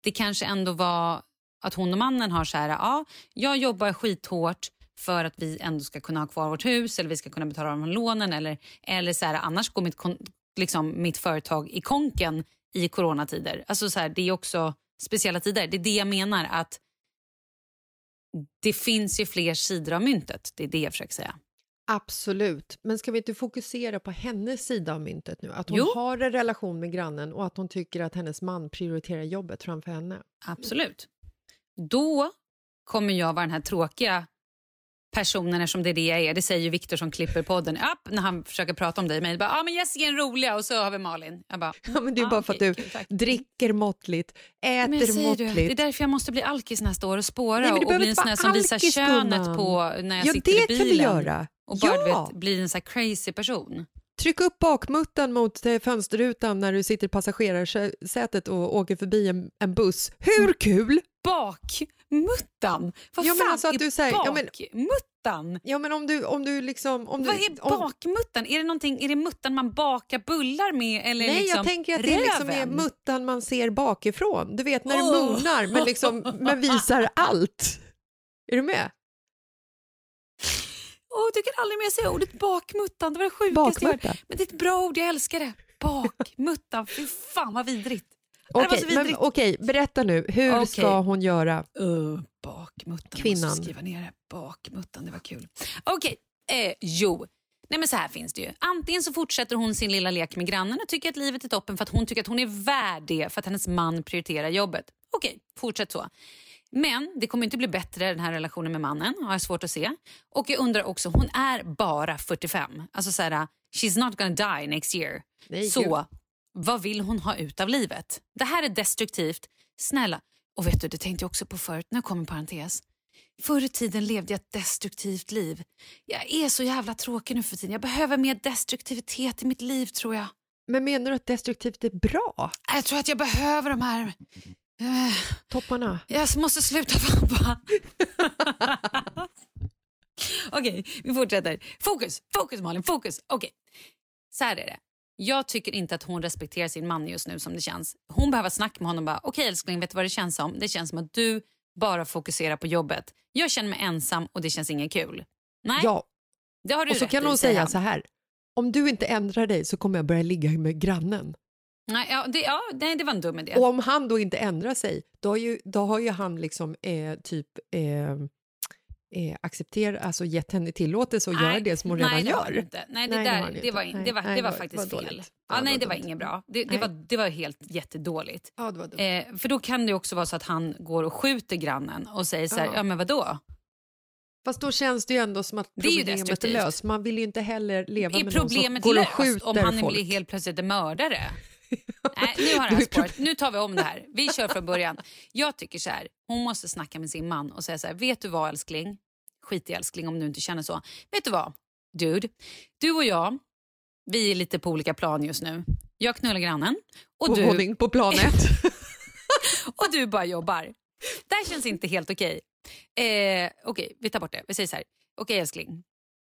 det kanske ändå var att hon och mannen har så här, ja, jag jobbar skithårt för att vi ändå ska kunna ha kvar vårt hus eller vi ska kunna betala de lånen eller, eller så här, annars går mitt, liksom, mitt företag i konken i coronatider. Alltså så här, det är också speciella tider. Det är det jag menar att det finns ju fler sidor av myntet. Det är det jag försöker säga. Absolut, men ska vi inte fokusera på hennes sida av myntet nu? Att hon Jo. har en relation med grannen och att hon tycker att hennes man prioriterar jobbet framför henne. Absolut. Då kommer jag vara den här tråkiga personen eftersom det är det jag är. Det säger ju Viktor som klipper podden upp när han försöker prata om dig. Men bara, ah, men Jessica är en roliga och så har vi Malin. Jag bara, Ja, men det är ah, bara för okej, att du tack. dricker måttligt, äter Men säger du, måttligt. det är därför jag måste bli alkis nästa år och spåra Nej, men du och bli en sån här som visar könet på när jag Ja, sitter det i bilen. kan vi göra. Och bara du Ja. vet, bli en sån här crazy person. Tryck upp bakmuttan mot eh, fönsterrutan när du sitter i passagerarsätet och åker förbi en, en buss. Hur kul? Bakmuttan? Vad Ja, fan alltså att är du men- bakmuttan? Ja, men om du, om du liksom... Om Vad du, är om, bakmuttan? Är det, någonting, är det muttan man bakar bullar med? Eller Nej, liksom jag tänker att det är liksom är muttan man ser bakifrån. Du vet när du Åh. moonar men, liksom, men visar allt. Är du med? Åh, du kan aldrig mer säga ordet bakmuttan. Det var det sjukaste jag. Men det är ett bra ord, jag älskar det. Bakmuttan, fy fan vad vidrigt. Okej, så men, vidrigt. okej, berätta nu. Hur Okej. ska hon göra? Uh, bakmuttan, Kvinnan. måste skriva ner det. Bakmuttan, det var kul. Okej, eh, jo. Nej men så här finns det ju. Antingen så fortsätter hon sin lilla lek med grannen och tycker att livet är toppen för att hon tycker att hon är värd det för att hennes man prioriterar jobbet. Okej, fortsätt så. Men det kommer inte bli bättre den här relationen med mannen, har jag svårt att se. Och jag undrar också, hon är bara 45. Alltså så här, she's not gonna die next year. Nej, så. Vad vill hon ha ut av livet? Det här är destruktivt. Snälla. Och vet du, det tänkte jag också på förut. Nu kommer en parentes. Förr i tiden levde jag ett destruktivt liv. Jag är så jävla tråkig nu för tiden. Jag behöver mer destruktivitet i mitt liv tror jag. Men menar du att destruktivt är bra? Jag tror att jag behöver de här... Eh, Topparna? Jag måste sluta vabba. Okej, vi fortsätter. Fokus, fokus Malin, fokus. Okej, så här är det. Jag tycker inte att hon respekterar sin man just nu som det känns. Hon behöver snacka med honom. bara, Okej älskling, vet du vad det känns som? Det känns som att du bara fokuserar på jobbet. Jag känner mig ensam och det känns inget kul. Nej, Ja, det har du och så rätt kan i, hon säger säga han. så här. Om du inte ändrar dig så kommer jag börja ligga med grannen. Nej, ja, det, ja, nej, det var en dum idé. Och om han då inte ändrar sig, då har ju, då har ju han liksom eh, typ eh, eh, accepterat, alltså gett henne tillåtelse att göra det som hon redan nej, det har gör. Inte. Nej, det, Nej, det där, det, var, det nej, det det faktiskt det var fel. Ja, det nej, det var inget bra. Det, det, var, det var helt jättedåligt. Ja, det var dumt. Eh, för då kan det också vara så att han går och skjuter grannen och säger så här, ja, Ja. men vadå? Fast då känns det ju ändå som att Det är problemet är destruktivt. löst. Man vill ju inte heller leva Är med någon problemet som går och löst skjuter om han folk. blir helt plötsligt mördare? Nej, nu har det här spåret. Nu tar vi om det här. Vi kör från början. Jag tycker så här, hon måste snacka med sin man och säga så här, vet du vad älskling? Skit i älskling om du inte känner så. Vet du vad, dude? Du och jag, vi är lite på olika plan just nu. Jag knullar grannen och På du, våning på plan ett. och du bara jobbar. Det här känns inte helt okej. Eh, okej, vi tar bort det. Vi säger så här. Okej älskling,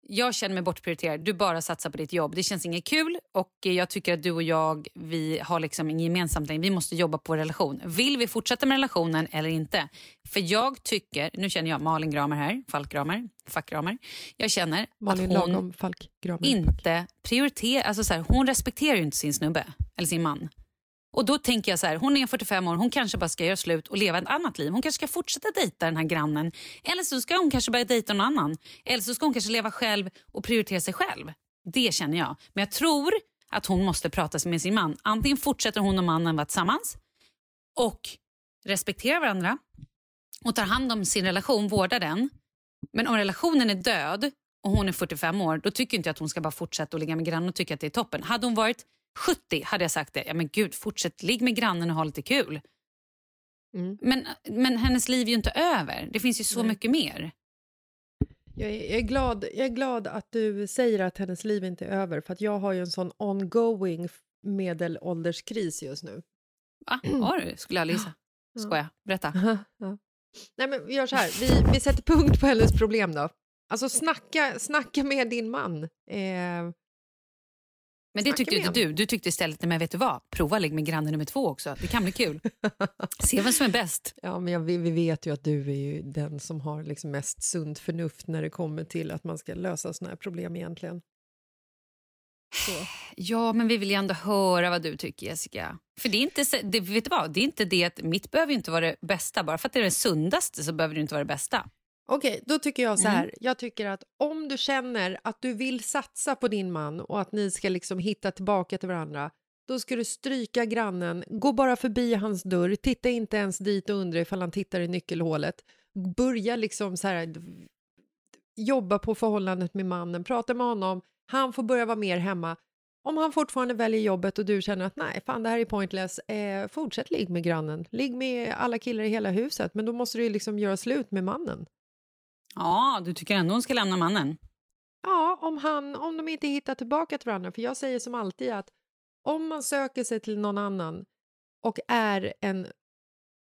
jag känner mig bortprioriterad. Du bara satsar på ditt jobb. Det känns inget kul och jag tycker att du och jag vi har liksom gemensamt längre. Vi måste jobba på vår relation. Vill vi fortsätta med relationen eller inte? För jag tycker, nu känner jag Malin Gramer här, Falk Gramer, Fack Gramer. Jag känner Malin att hon Lagom, Falk, Gramer. inte prioriterar, alltså så här, hon respekterar ju inte sin snubbe eller sin man. Och då tänker jag så här, hon är 45 år, hon kanske bara ska göra slut och leva ett annat liv. Hon kanske ska fortsätta dejta den här grannen. Eller så ska hon kanske börja dejta någon annan. Eller så ska hon kanske leva själv och prioritera sig själv. Det känner jag. Men jag tror att hon måste prata med sin man. Antingen fortsätter hon och mannen vara tillsammans och respekterar varandra och tar hand om sin relation, vårdar den. Men om relationen är död och hon är 45 år, då tycker inte jag att hon ska bara fortsätta att ligga med grannen och tycka att det är toppen. Hade hon varit 70 hade jag sagt det. Ja men gud, fortsätt ligg med grannen och ha lite kul. Mm. Men, men hennes liv är ju inte över. Det finns ju så Nej. mycket mer. Jag är, jag, är glad, jag är glad att du säger att hennes liv inte är över för att jag har ju en sån ongoing medelålderskris just nu. Va? Har du? Skulle jag gissa. Ja. Skoja. Berätta. Ja. Nej, men vi gör så här, vi, vi sätter punkt på hennes problem då. Alltså snacka, snacka med din man. Eh, Men det tyckte inte du. Du tyckte istället, men vet du vad? Prova ligg med grannen nummer två också. Det kan bli kul. Se vem som är bäst. ja, men jag, vi, vi vet ju att du är ju den som har liksom mest sunt förnuft när det kommer till att man ska lösa såna här problem egentligen. Så. Ja, men vi vill ju ändå höra vad du tycker Jessica. För det är inte, det, vet du vad? Det är inte det att mitt behöver inte vara det bästa. Bara för att det är det sundaste så behöver det inte vara det bästa. Okej, då tycker jag så Mm. här. Jag tycker att om du känner att du vill satsa på din man och att ni ska liksom hitta tillbaka till varandra, då ska du stryka grannen, gå bara förbi hans dörr, titta inte ens dit och undra ifall han tittar i nyckelhålet. Börja liksom så här jobba på förhållandet med mannen, prata med honom, han får börja vara mer hemma. Om han fortfarande väljer jobbet och du känner att nej, fan det här är pointless, eh, fortsätt ligg med grannen. Ligg med alla killar i hela huset, men då måste du liksom göra slut med mannen. Ja, du tycker ändå hon ska lämna mannen? Ja, om, han, om de inte hittar tillbaka till varandra. För jag säger som alltid att om man söker sig till någon annan och är en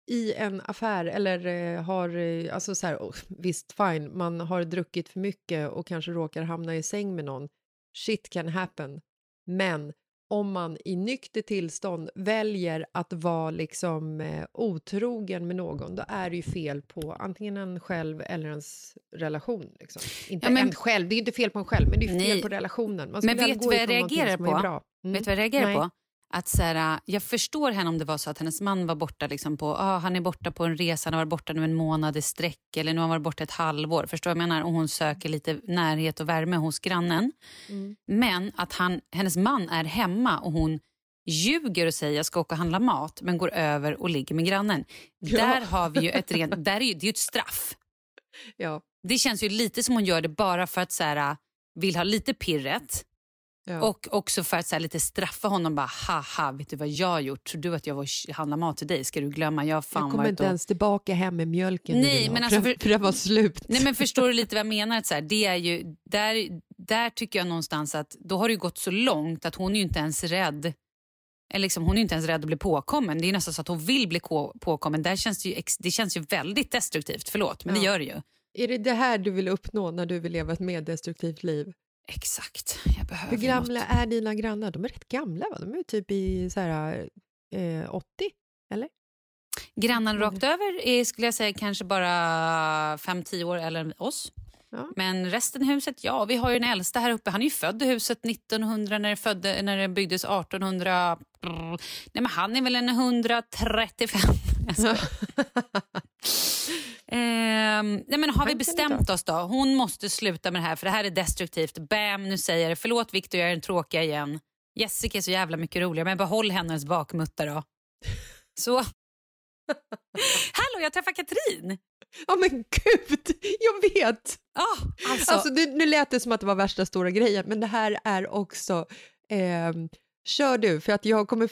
i en affär eller eh, har, eh, alltså så här, oh, visst fine, man har druckit för mycket och kanske råkar hamna i säng med någon. Shit can happen. Men om man i nykter tillstånd väljer att vara liksom eh, otrogen med någon, då är det ju fel på antingen en själv eller ens relation. Liksom. Inte Ja, men- en själv, det är inte fel på en själv, men det är fel Nej. på relationen. Man Men ska väl vet du vad jag reagerar på? Mm. Vet du vad jag reagerar Nej. på? Att så här, jag förstår henne om det var så att hennes man var borta liksom på, ah, han är borta på en resa, han har varit borta nu en månad i sträck eller nu har han varit borta ett halvår. Förstår jag menar? Och hon söker lite närhet och värme hos grannen. Mm. Men att han, hennes man är hemma och hon ljuger och säger jag ska åka och handla mat men går över och ligger med grannen. Ja. Där har vi ju ett rent, där är ju, det är ett straff. Ja. Det känns ju lite som hon gör det bara för att så här, vill ha lite pirret. Ja. Och också för att så lite straffa honom. bara Haha, vet du vad jag har gjort? Tror du att jag var handla mat till dig? Ska du glömma? Jag fan jag kommer inte och... ens tillbaka hem med mjölken Nej, men alltså för, för- det var slut. Nej men förstår du lite vad jag menar? Att så här, det är ju, där, där tycker jag någonstans att då har det gått så långt att hon är ju inte ens rädd. Eller liksom, hon är inte ens rädd att bli påkommen. Det är ju nästan så att hon vill bli ko- påkommen. Där känns det, ju det känns ju väldigt destruktivt. Förlåt, men det Ja. gör det ju. Är det det här du vill uppnå när du vill leva ett mer destruktivt liv? Exakt. Jag behöver Hur gamla något. är dina grannar? De är rätt gamla va? De är typ i så här, eh, 80, eller? Grannen rakt över är, skulle jag säga kanske bara 5-10 år äldre än oss. Ja. Men resten i huset, ja, vi har ju den äldsta här uppe. Han är ju född i huset 1900 när det, födde, när det byggdes 1800. Brr. Nej, men han är väl en 135. Ehm, nej, men har vi bestämt oss då? Hon måste sluta med det här för det här är destruktivt. Bam, nu säger jag det. Förlåt Victor, jag är den tråkiga igen. Jessica är så jävla mycket roligare men behåll hennes bakmutta då. Så. Hallå, jag träffar Katrin. Ja men gud, jag vet! Ah, alltså, Alltså, det, nu lät det som att det var värsta stora grejen, men det här är också... ehm, kör du, för att jag kommer,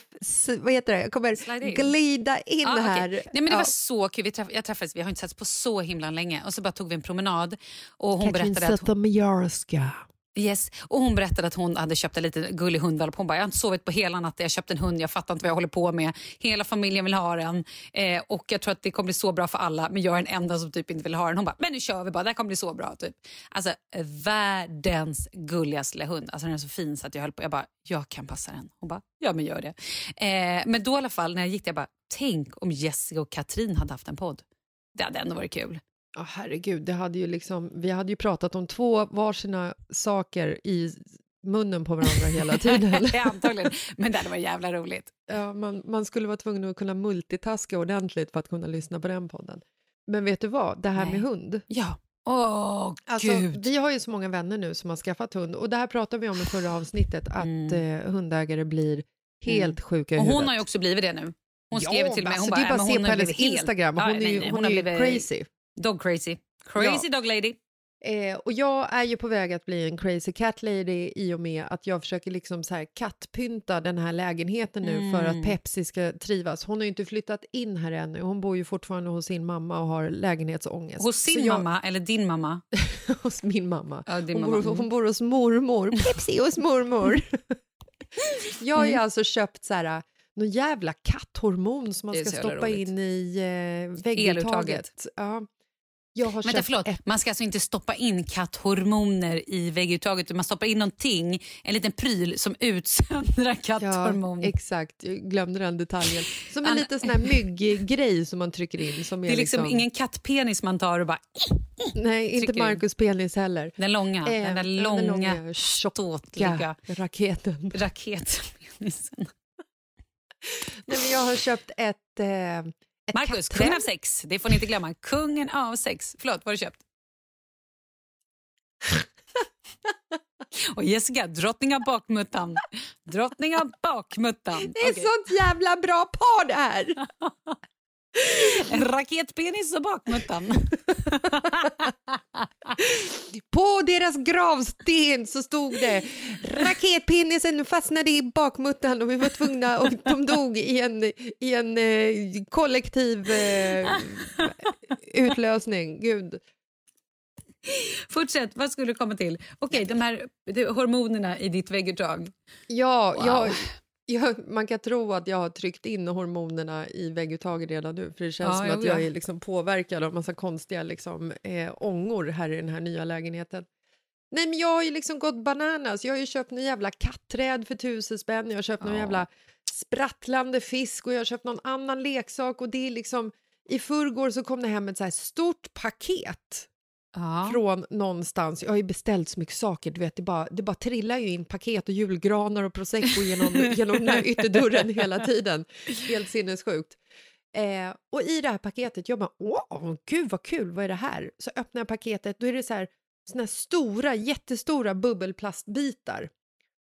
vad heter det? Jag kommer in. glida in Ja, okej. här. Nej, men det Ja. var så kul. Vi, träff, jag träffades, vi har inte setts på så himla länge. Och så bara tog vi en promenad. Och hon Katrin berättade att hon yes, och hon berättade att hon hade köpt en liten gullig hundvalp. Hon bara, jag har inte sovit på hela natten. Jag köpte en hund. Jag fattar inte vad jag håller på med. Hela familjen vill ha den. Eh, och jag tror att det kommer bli så bra för alla. Men jag är den enda som typ inte vill ha den. Hon bara, men nu kör vi bara. Det här kommer bli så bra. Typ. Alltså världens gulligaste lilla hund. Alltså den är så fin så att jag höll på. Jag bara, jag kan passa den. Hon bara, ja men gör det. Eh, men då i alla fall när jag gick jag bara, tänk om Jessica och Katrin hade haft en podd. Det hade ändå varit kul. Ja, herregud, det hade ju liksom, vi hade ju pratat om två varsina saker i munnen på varandra hela tiden. Ja, Antagligen. Men det hade varit jävla roligt. ja, man, man skulle vara tvungen att kunna multitaska ordentligt för att kunna lyssna på den podden. Men vet du vad, det här Nej. med hund. Ja. Åh, Alltså, gud. vi har ju så många vänner nu som har skaffat hund och det här pratade vi om i förra avsnittet, att Mm. eh, hundägare blir helt sjuka i Och huvudet. hon har ju också blivit det nu. Hon ja, skrev till mig, alltså, hon det är bara bara, att se hon på hennes helt- Instagram, Ja, hon är ju, nej, hon har är ju blivit crazy. Dog crazy. Crazy dog lady. Eh, och jag är ju på väg att bli en crazy cat lady i och med att jag försöker liksom så här kattpynta den här lägenheten nu för Mm. att Pepsi ska trivas. Hon har ju inte flyttat in här ännu, hon bor ju fortfarande hos sin mamma och har lägenhetsångest. Hos sin jag- mamma, eller din mamma. hos min mamma. Ja, Hon mamma. bor, hon bor hos mormor. Pepsi hos mormor. jag har ju Mm. alltså köpt så här, någon jävla katthormon som man ska stoppa roligt. in i eh, vägguttaget. Ja. Jag har Vänta, förlåt. ett Man ska alltså inte stoppa in katthormoner i vägguttaget. utan Man stoppar in någonting, en liten pryl som utsöndrar katthormon. Ja, exakt. Jag glömde den detaljen. Som en Anna- liten sån här mygggrej som man trycker in. Som är, det är liksom, ingen kattpenis man tar och bara... Nej, inte in. Marcus penis heller. Den långa, Eh, den där långa, den långa, ståtliga raketen. raketpenisen. Nej, men jag har köpt ett, eh, ett Marcus, kungen av sex. Det får ni inte glömma. Kungen av sex. Förlåt, vad har du köpt? Och Jessica, drottning av bakmuttan. Drottning av bakmuttan. Det är Okej. sånt jävla bra par det här! Raketpenis och bakmuttan. På deras gravsten så stod det raketpenisen fastnade i bakmuttan och vi var tvungna och de dog i en, i en eh, kollektiv eh, utlösning. Gud. Fortsätt, vad skulle du komma till? Okej, de här hormonerna i ditt vägguttag. Ja, Wow. jag, jag, man kan tro att jag har tryckt in hormonerna i vägguttaget redan nu för det känns Ja, som jo, att jag ja. är liksom påverkad av massa konstiga liksom, eh, ångor här i den här nya lägenheten. Nej men jag har ju liksom gått bananas. Jag har ju köpt en jävla katträd för tusen spänn. Jag har köpt någon Ja. jävla sprattlande fisk och jag har köpt någon annan leksak och det är liksom i förrgår så kom det hem ett så här stort paket Ja. från någonstans. Jag har ju beställt så mycket saker, du vet, det bara, det bara trillar ju in paket och julgranar och prosecco genom, genom den här ytterdörren hela tiden. Helt sinnessjukt. Eh, och i det här paketet, jag bara, åh, gud vad kul, vad är det här? Så öppnar jag paketet, då är det så här, såna här stora, jättestora bubbelplastbitar.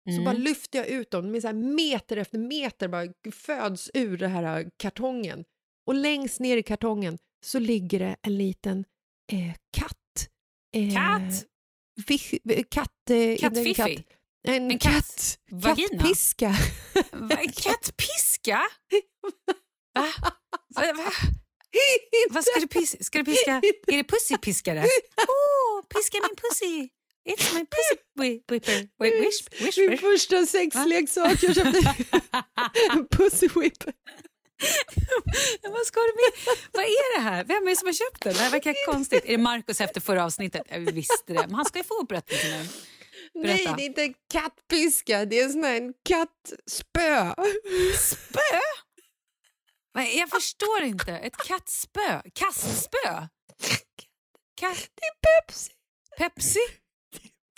Så Mm. bara lyfter jag ut dem, de är så här meter efter meter bara föds ur den här kartongen. Och längst ner i kartongen så ligger det en liten eh, katt. Eh, Katt? Fisch, eh, katt eh, Kattfiffi? katt. En, En katt. katt? Vagina? Kattpiska. Va, kattpiska? Va? Va, va? Vad ska du piska? Ska du piska? Är det pussypiskare? Oh, piska min pussy! It's my pussy whi- whipper. Wait, wish, Min första sexleksak. Jag köpte en pussy whip. Vad ska du med? Vad är det här? Vem är det som har köpt den? Det här verkar konstigt. Är det Markus efter förra avsnittet? Jag visste det. Men han ska ju få upprättelse nu. Nej, det är inte en kattpiska, det är en sån här en kattspö. Spö? Nej, jag förstår inte. Ett kattspö. Kastspö. Katt... Det är Pepsi. Pepsi?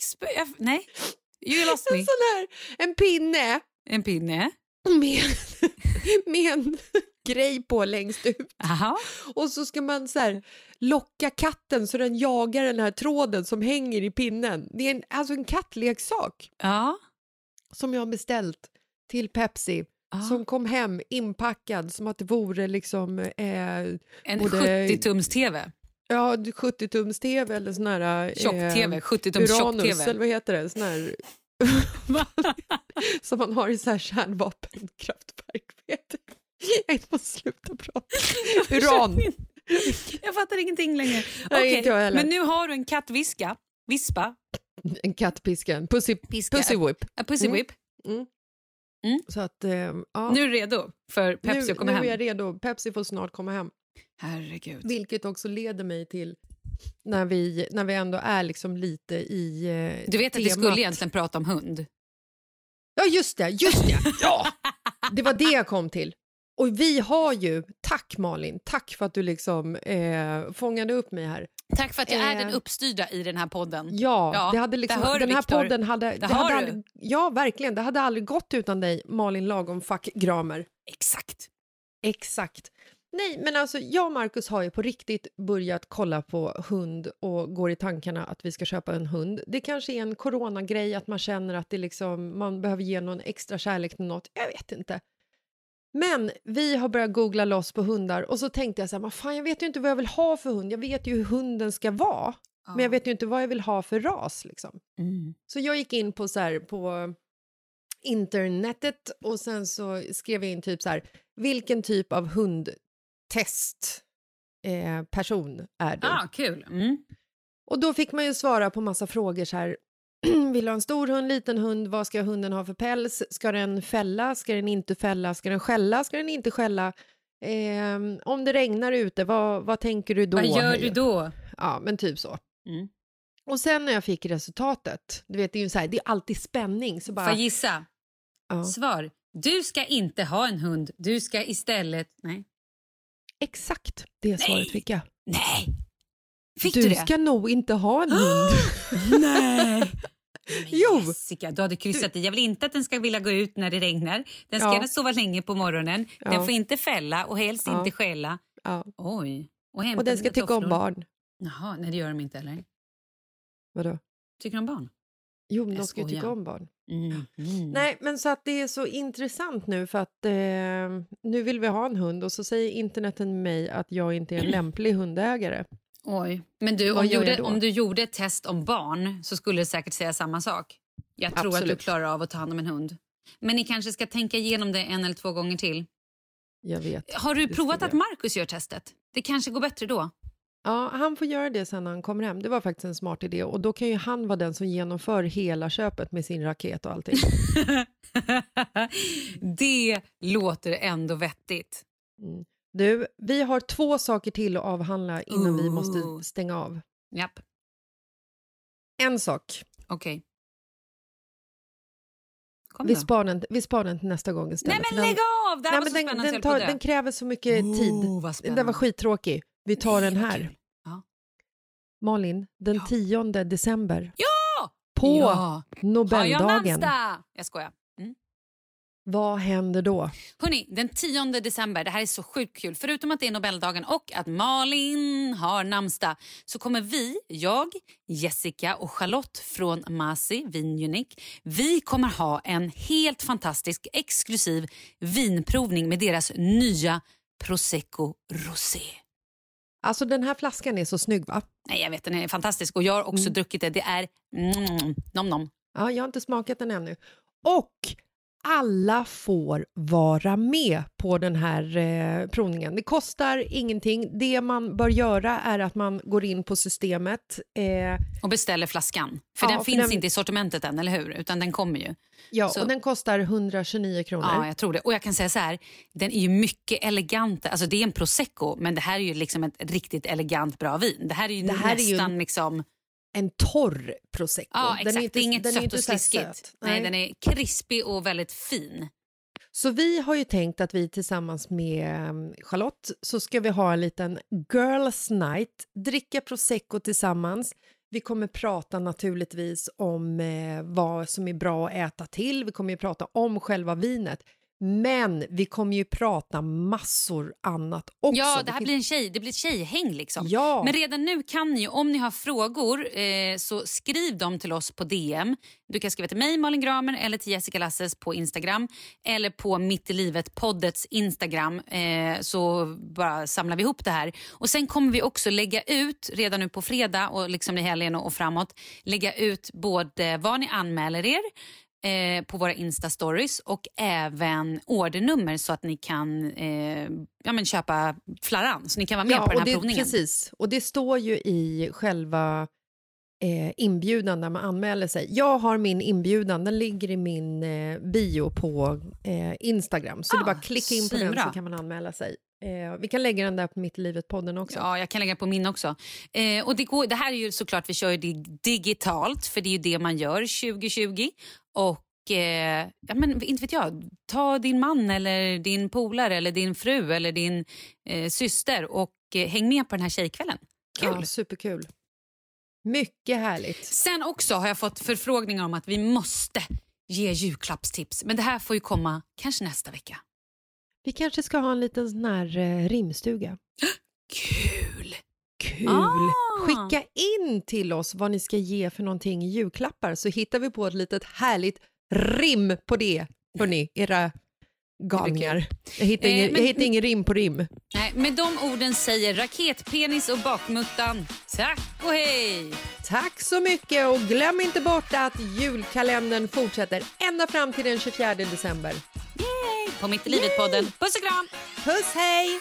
Spö? Jag... Nej. You lost En me. sån här, en pinne En pinne. med, med en grej på längst ut. Aha. Och så ska man så här, locka katten så den jagar den här tråden som hänger i pinnen. Det är en, alltså en kattleksak Ja. som jag har beställt till Pepsi Ah. som kom hem inpackad som att det vore liksom eh, En både- 70-tums-tv. ja, 70-tums-tv eller sån här... eh, Tjock-tv. 70-tums Uranus, eller tjock-tv. vad heter det? Sån här, som man har i så här kärnvapenkraftverk. Jag måste sluta prata. Uran. Jag fattar ingenting längre. Nej, jag heller. men nu har du en kattviska. Vispa. En kattpiska, en pussy, Piska. pussy whip. A pussy Mm. whip. Så att, eh, ja. Nu är du redo för Pepsi nu, att komma nu hem. är jag redo. Pepsi får snart komma hem. Herregud. Vilket också leder mig till när vi, när vi ändå är liksom lite i eh, Du vet att vi temat. skulle egentligen prata om hund. Ja, just det, just det. Ja! Det var det jag kom till. Och vi har ju, tack Malin, tack för att du liksom eh, fångade upp mig här. Tack för att jag är Eh. den uppstyrda i den här podden. Ja, Ja, det hade liksom, den här Viktor. podden hade... Det har hade aldrig, ja, verkligen. Det hade aldrig gått utan dig, Malin Lagom Fuck Gramer. Exakt. Exakt. Nej, men alltså jag och Markus har ju på riktigt börjat kolla på hund och går i tankarna att vi ska köpa en hund. Det kanske är en coronagrej, att man känner att det liksom, man behöver ge någon extra kärlek till något. Jag vet inte. Men vi har börjat googla loss på hundar och så tänkte jag så här, "Men fan, jag vet ju inte vad jag vill ha för hund. Jag vet ju hur hunden ska vara, men jag vet ju inte vad jag vill ha för ras. Liksom. Mm. Så jag gick in på, så här, på internetet och sen så skrev jag in typ så här, vilken typ av hundtest eh, person är du? Ah, kul. Mm. Och då fick man ju svara på massa frågor så här, vill du ha en stor hund, liten hund, vad ska hunden ha för päls, ska den fälla, ska den inte fälla, ska den skälla, ska den inte skälla? Eh, om det regnar ute, vad, vad tänker du då? Vad gör du då? Ja, men typ så. Mm. Och sen när jag fick resultatet, du vet det är ju så här, det är alltid spänning. Så bara, Får jag gissa? ja. Svar. Du ska inte ha en hund. Du ska istället... Nej. Exakt det svaret fick jag. Nej! Fick du du, det? ska nog inte ha en hund. Nej! Men Jo. Jessica, du hade kryssat i. Jag vill inte att den ska vilja gå ut när det regnar. Den ska Ja. gärna sova länge på morgonen. Den Ja. får inte fälla och helst Ja. inte skälla. Ja. Oj. Och, Och den ska tycka om barn. Jaha, nej det gör de inte heller. Vadå? Tycker de barn? Jo, men de ska ju tycka om barn. Mm. Mm. Nej, men så att det är så intressant nu för att eh, nu vill vi ha en hund och så säger interneten med mig att jag inte är en lämplig hundägare. Oj. Men du, om, gjorde, om du gjorde ett test om barn så skulle det säkert säga samma sak. Jag tror att Absolut. du klarar av att ta hand om en hund. Men ni kanske ska tänka igenom det en eller två gånger till. Jag vet. Har du provat att. Markus gör testet? Det kanske går bättre då. Ja, han får göra det sen när han kommer hem. Det var faktiskt en smart idé. Och då kan ju han vara den som genomför hela köpet med sin raket och allting. det låter ändå vettigt. Mm. Du, vi har två saker till att avhandla innan vi Ooh. måste stänga av. Japp, En sak. okej. Kom Vi då. sparar, den, vi sparar den till nästa gång istället. Nej men den, lägg av! Det här nej, var men så den, spännande den, tar, den kräver så mycket Oh, tid. Den var skittråkig. Vi tar den här. Ja. Malin, den Ja. 10 december. Ja! På ja. Har jag Nobeldagen. namnsdag? Jag skojar. Mm. Vad händer då? Hörrni, den 10 december, det här är så sjukt kul. Förutom att det är Nobeldagen och att Malin har namnsdag så kommer vi, jag, Jessica och Charlotte från Masi Vin Unique, vi kommer ha en helt fantastisk exklusiv vinprovning med deras nya Prosecco Rosé. Alltså den här flaskan är så snygg va? Nej, jag vet, den är fantastisk och jag har också Mm. druckit det. Det är mm, nom nom. Ja, jag har inte smakat den ännu. Och alla får vara med på den här eh, provningen. Det kostar ingenting. Det man bör göra är att man går in på systemet. Eh, Och beställer flaskan. För Ja, den för finns den- inte i sortimentet än, eller hur? Utan den kommer ju. ja, Så- och den kostar 129 kronor. Ja, jag tror det. Och jag kan säga så här, den är ju mycket elegant. Alltså det är en prosecco, men det här är ju liksom ett riktigt elegant bra vin. Det här är ju Det här är ju- nästan liksom en torr prosecco. Ja, Den exakt. inte- det är inget sött och sliskigt. söt. Nej. den är krispig och väldigt fin. Så vi har ju tänkt att vi tillsammans med eh, Charlotte så ska vi ha en liten girls night, dricka prosecco tillsammans. Vi kommer prata naturligtvis om eh, vad som är bra att äta till. Vi kommer ju prata om själva vinet. Men vi kommer ju prata massor annat också. Ja, det här blir en tjej, det blir ett tjejhäng liksom. Ja. Men redan nu kan ni, om ni har frågor, eh, så skriv dem till oss på DM. Du kan skriva till mig, Malin Gramer, eller till Jessica Lasses på Instagram. Eller på Mitt i livet-poddets Instagram. Eh, så bara samlar vi ihop det här. Och Sen kommer vi också lägga ut, redan nu på fredag och liksom i helgen och och framåt, lägga ut både vad ni anmäler er eh, på våra Insta-stories och även ordernummer så att ni kan eh, ja, men köpa flarran så ni kan vara med på den och här det, provningen. Precis, och det står ju i själva eh, inbjudan när man anmäler sig. Jag har min inbjudan, den ligger i min eh, bio på eh, Instagram. Så det är Ah, bara att klicka in på den så kan man anmäla sig. Eh, vi kan lägga den där på Mitt i livet-podden också. Ja, jag kan lägga på min också. Eh, och det, går, det här är ju såklart, vi kör ju det digitalt för det är ju det man gör 2020. Och eh, ja, men inte vet jag, ta din man eller din polare eller din fru eller din eh, syster och eh, häng med på den här tjejkvällen. Kul! Ja, superkul. Mycket härligt. Sen också har jag fått förfrågningar om att vi måste ge julklappstips. Men det här får ju komma kanske nästa vecka. Vi kanske ska ha en liten sån här eh, rimstuga. Kul! Kul! Ah. Skicka in till oss vad ni ska ge för någonting i julklappar så hittar vi på ett litet härligt rim på det, hörni, era galningar. Jag hittar, Eh, ingen, jag hittar ingen rim på rim. Nej, med de orden säger raketpenis och bakmuttan tack och hej! Tack så mycket och glöm inte bort att julkalendern fortsätter ända fram till den 24 december. Yay! På Mitt i livet-podden. Puss och kram! Puss hej!